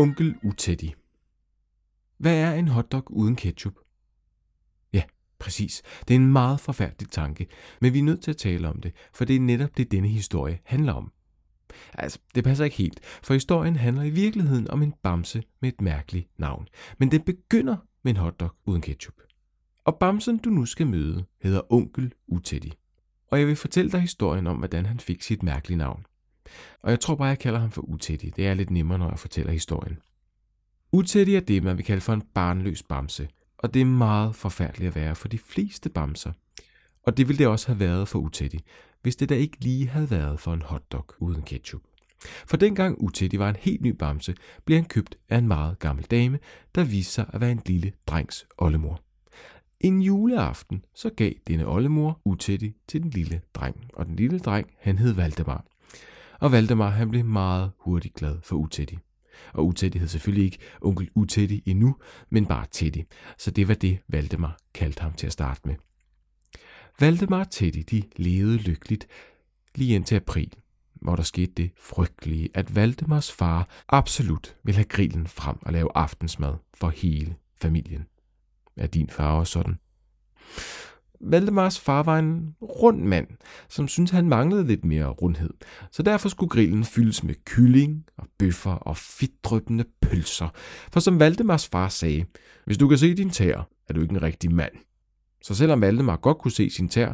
Onkel Uteddy. Hvad er en hotdog uden ketchup? Ja, præcis. Det er en meget forfærdelig tanke, men vi er nødt til at tale om det, for det er netop det, denne historie handler om. Altså, det passer ikke helt, for historien handler i virkeligheden om en bamse med et mærkeligt navn. Men den begynder med en hotdog uden ketchup. Og bamsen, du nu skal møde, hedder Onkel Uteddy. Og jeg vil fortælle dig historien om, hvordan han fik sit mærkelige navn. Og jeg tror bare, jeg kalder ham for Utætti. Det er lidt nemmere, når jeg fortæller historien. Utætti er det, man vil kalde for en barnløs bamse. Og det er meget forfærdeligt at være for de fleste bamser. Og det ville det også have været for Utætti, hvis det da ikke lige havde været for en hotdog uden ketchup. For dengang Utætti var en helt ny bamse, blev han købt af en meget gammel dame, der viste sig at være en lille drengs oldemor. En juleaften så gav denne oldemor Utætti til den lille dreng, og den lille dreng han hed Valdemar. Og Valdemar han blev meget hurtigt glad for Utetti. Og Utetti hed selvfølgelig ikke onkel Utetti endnu, men bare Teddy. Så det var det, Valdemar kaldte ham til at starte med. Valdemar og Teddy de levede lykkeligt lige indtil april, hvor der skete det frygtelige, at Valdemars far absolut ville have grillen frem og lave aftensmad for hele familien. Er din far også sådan? Valdemars far var en rund mand, som syntes, han manglede lidt mere rundhed. Så derfor skulle grillen fyldes med kylling og bøffer og fedtdryppende pølser. For som Valdemars far sagde, hvis du kan se din tær, er du ikke en rigtig mand. Så selvom Valdemar godt kunne se sin tær,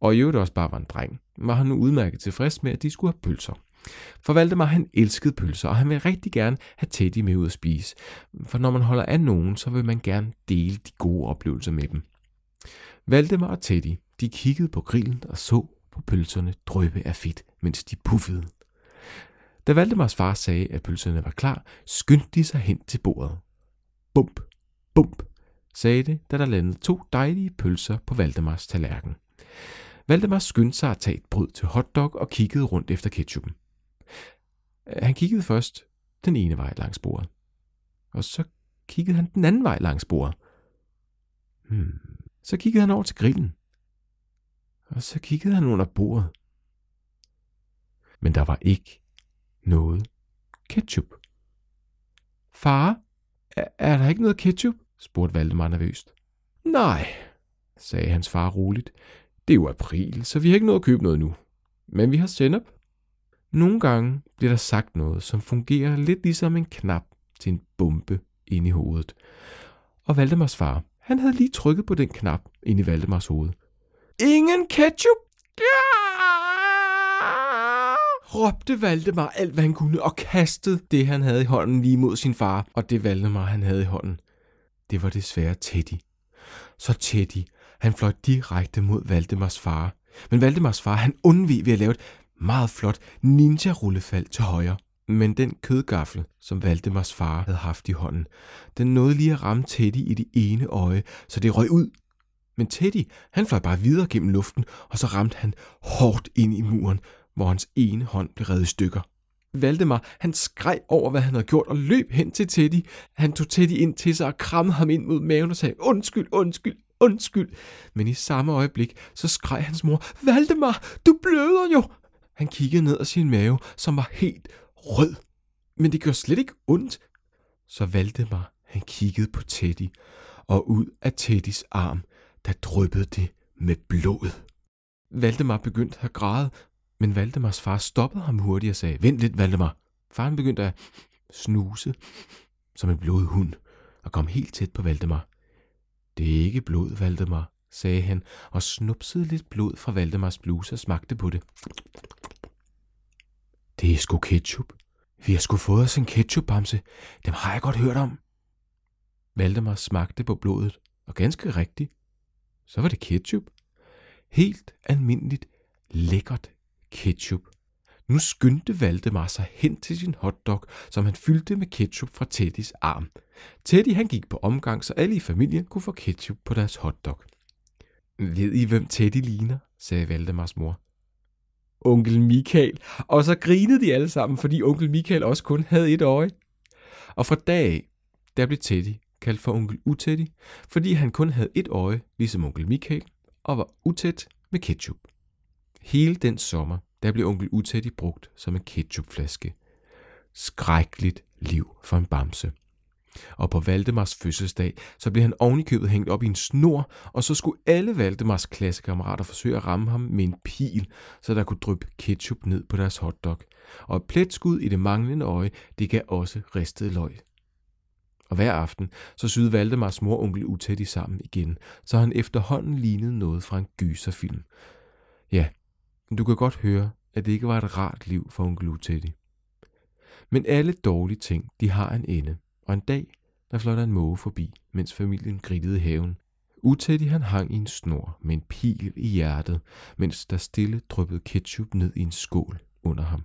og i øvrigt også bare var en dreng, var han nu udmærket tilfreds med, at de skulle have pølser. For Valdemar han elskede pølser, og han ville rigtig gerne have Teddy med ud at spise. For når man holder af nogen, så vil man gerne dele de gode oplevelser med dem. Valdemar og Teddy, de kiggede på grillen og så på pølserne drøbe af fedt, mens de puffede. Da Valdemars far sagde, at pølserne var klar, skyndte de sig hen til bordet. Bump, bump, sagde det, da der landede to dejlige pølser på Valdemars tallerken. Valdemar skyndte sig at tage et brød til hotdog og kiggede rundt efter ketchupen. Han kiggede først den ene vej langs bordet, og så kiggede han den anden vej langs bordet. Hmm. Så kiggede han over til grillen, og så kiggede han under bordet. Men der var ikke noget ketchup. Far, er, er der ikke noget ketchup? spurgte Valdemar nervøst. Nej, sagde hans far roligt. Det er jo april, så vi har ikke noget at købe noget nu. Men vi har sennep. Nogle gange bliver der sagt noget, som fungerer lidt ligesom en knap til en bombe inde i hovedet. Og Valdemars far, han havde lige trykket på den knap inde i Valdemars hoved. Ingen ketchup! Ja! råbte Valdemar alt, hvad han kunne, og kastede det, han havde i hånden lige mod sin far, og det Valdemar, han havde i hånden. Det var desværre Teddy. Så Teddy, han fløj direkte mod Valdemars far. Men Valdemars far, han undvig ved at lave et meget flot ninja-rullefald til højre. Men den kødgaffel, som Valdemars far havde haft i hånden, den nåede lige at ramme Teddy i det ene øje, så det røg ud. Men Teddy, han fløj bare videre gennem luften, og så ramte han hårdt ind i muren, hvor hans ene hånd blev revet i stykker. Valdemar, han skreg over, hvad han havde gjort, og løb hen til Teddy. Han tog Teddy ind til sig og krammede ham ind mod maven og sagde, undskyld, undskyld, undskyld. Men i samme øjeblik, så skreg hans mor, Valdemar, du bløder jo. Han kiggede ned ad sin mave, som var helt rød. Men det gjorde slet ikke ondt. Så Valdemar, han kiggede på Teddy, og ud af Teddys arm, der dryppede det med blod. Valdemar begyndte at græde, men Valdemars far stoppede ham hurtigt og sagde, vent lidt, Valdemar. Faren begyndte at snuse som en blodhund og kom helt tæt på Valdemar. Det er ikke blod, Valdemar, sagde han og snupsede lidt blod fra Valdemars bluse og smagte på det. Det er sgu ketchup. Vi har sgu fået os en ketchupbamse. Dem har jeg godt hørt om. Valdemar smagte på blodet, og ganske rigtigt, så var det ketchup. Helt almindeligt, lækkert ketchup. Nu skyndte Valdemar sig hen til sin hotdog, som han fyldte med ketchup fra Teddys arm. Teddy han gik på omgang, så alle i familien kunne få ketchup på deres hotdog. Ved I, hvem Teddy ligner? sagde Valdemars mor. Onkel Michael. Og så grinede de alle sammen, fordi onkel Michael også kun havde et øje. Og fra dag af, der blev Teddy kaldt for onkel Uteddy, fordi han kun havde et øje, ligesom onkel Michael, og var utæt med ketchup. Hele den sommer, der blev onkel Uteddy brugt som en ketchupflaske. skrækkeligt liv for en bamse. Og på Valdemars fødselsdag, så blev han ovenikøbet hængt op i en snor, og så skulle alle Valdemars klassekammerater forsøge at ramme ham med en pil, så der kunne dryppe ketchup ned på deres hotdog. Og et pletskud i det manglende øje, det gav også ristet løg. Og hver aften, så syede Valdemars mor og onkel i sammen igen, så han efterhånden lignede noget fra en gyserfilm. Ja, du kan godt høre, at det ikke var et rart liv for onkel Utætti. Men alle dårlige ting, de har en ende, og en dag, der fløj der en måge forbi, mens familien grillede haven. Utættig han hang i en snor med en pil i hjertet, mens der stille dryppede ketchup ned i en skål under ham.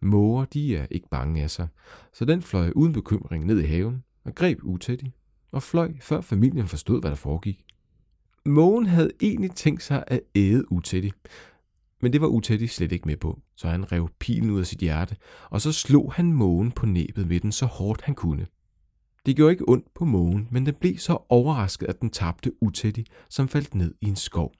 Måger, de er ikke bange af sig, så den fløj uden bekymring ned i haven og greb Utættig og fløj, før familien forstod, hvad der foregik. Mågen havde egentlig tænkt sig at æde Utættig, men det var Utætti slet ikke med på, så han rev pilen ud af sit hjerte, og så slog han mågen på næbet med den så hårdt han kunne. Det gjorde ikke ondt på mågen, men den blev så overrasket, at den tabte Utætti, som faldt ned i en skov.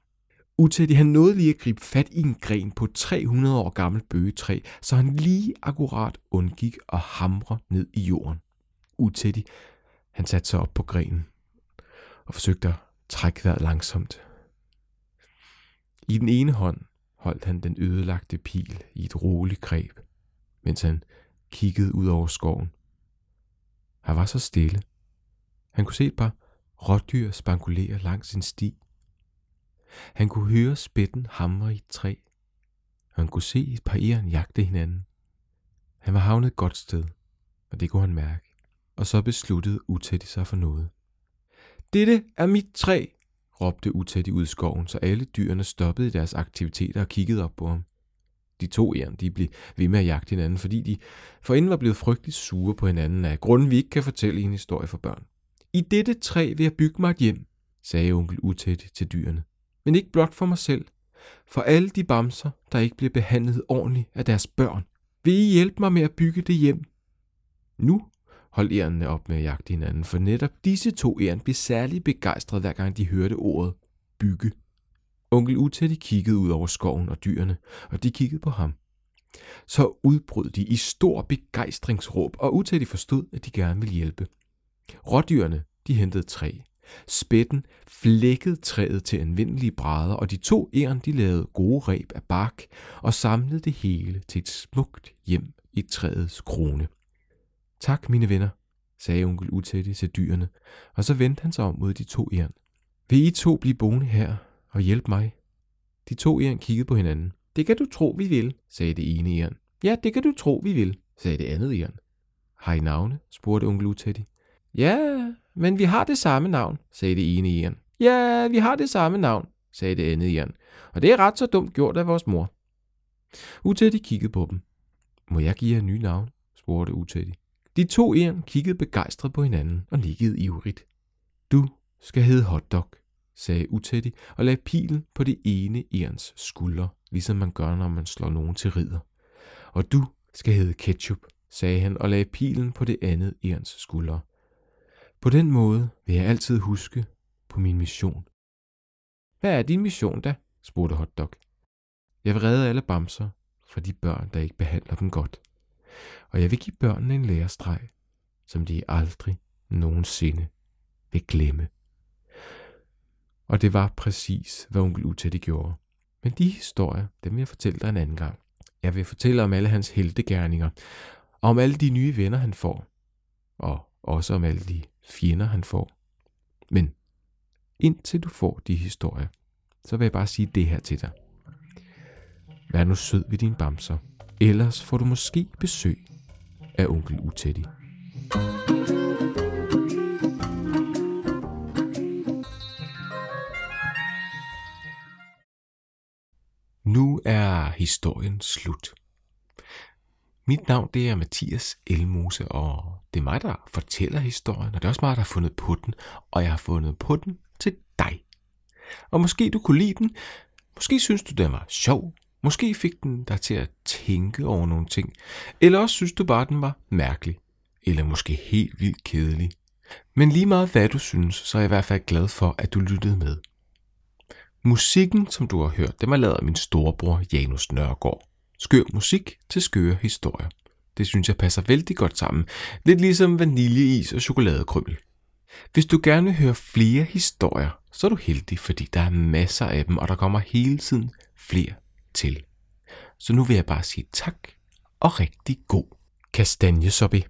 Utætti han nåede lige at gribe fat i en gren på 300 år gammelt bøgetræ, så han lige akkurat undgik at hamre ned i jorden. Utætti han satte sig op på grenen og forsøgte at trække vejret langsomt. I den ene hånd holdt han den ødelagte pil i et roligt greb, mens han kiggede ud over skoven. Han var så stille. Han kunne se et par rådyr spankulere langs en sti. Han kunne høre spætten hamre i et træ. Han kunne se et par æren jagte hinanden. Han var havnet et godt sted, og det kunne han mærke. Og så besluttede Utætti sig for noget. Dette er mit træ, råbte Utætti ud i skoven, så alle dyrene stoppede i deres aktiviteter og kiggede op på ham. De to æren, de blev ved med at jagte hinanden, fordi de forinden var blevet frygteligt sure på hinanden af grunden, vi ikke kan fortælle en historie for børn. I dette træ vil jeg bygge mig et hjem, sagde onkel Utætti til dyrene. Men ikke blot for mig selv. For alle de bamser, der ikke bliver behandlet ordentligt af deres børn. Vil I hjælpe mig med at bygge det hjem? Nu holdt ærerne op med at jagte hinanden, for netop disse to æren blev særlig begejstrede, hver gang de hørte ordet bygge. Onkel Utætti kiggede ud over skoven og dyrene, og de kiggede på ham. Så udbrød de i stor begejstringsråb, og Utætti forstod, at de gerne ville hjælpe. Rådyrene, de hentede træ. Spætten flækkede træet til anvendelige brædder, og de to æren, de lavede gode reb af bark og samlede det hele til et smukt hjem i træets krone. Tak, mine venner, sagde onkel Utætte til dyrene, og så vendte han sig om mod de to jern. Vil I to blive boende her og hjælpe mig? De to jern kiggede på hinanden. Det kan du tro, vi vil, sagde det ene jern. Ja, det kan du tro, vi vil, sagde det andet jern. Har I navne? spurgte onkel Utætti. Ja, men vi har det samme navn, sagde det ene jern. Ja, vi har det samme navn, sagde det andet jern. Og det er ret så dumt gjort af vores mor. Utætti kiggede på dem. Må jeg give jer nye navn? spurgte Utætti. De to æren kiggede begejstret på hinanden og nikkede ivrigt. Du skal hedde hotdog, sagde Utetti og lagde pilen på det ene ærens skulder, ligesom man gør, når man slår nogen til ridder. Og du skal hedde ketchup, sagde han og lagde pilen på det andet ærens skulder. På den måde vil jeg altid huske på min mission. Hvad er din mission da? spurgte Hotdog. Jeg vil redde alle bamser fra de børn, der ikke behandler dem godt og jeg vil give børnene en lærestreg, som de aldrig nogensinde vil glemme. Og det var præcis, hvad onkel Utætte gjorde. Men de historier, dem vil jeg fortælle dig en anden gang. Jeg vil fortælle om alle hans heltegærninger, og om alle de nye venner, han får, og også om alle de fjender, han får. Men indtil du får de historier, så vil jeg bare sige det her til dig. Vær nu sød ved din bamser, ellers får du måske besøg af onkel Utetti. Nu er historien slut. Mit navn det er Mathias Elmose, og det er mig, der fortæller historien, og det er også mig, der har fundet på den, og jeg har fundet på den til dig. Og måske du kunne lide den, måske synes du, den var sjov, Måske fik den dig til at tænke over nogle ting, eller også synes du bare, at den var mærkelig, eller måske helt vildt kedelig. Men lige meget hvad du synes, så er jeg i hvert fald glad for, at du lyttede med. Musikken, som du har hørt, den er lavet af min storebror Janus Nørgaard. Skør musik til skøre historier. Det synes jeg passer vældig godt sammen. Lidt ligesom vaniljeis og chokoladekrymmel. Hvis du gerne vil høre flere historier, så er du heldig, fordi der er masser af dem, og der kommer hele tiden flere til. Så nu vil jeg bare sige tak og rigtig god kastanjesoppe.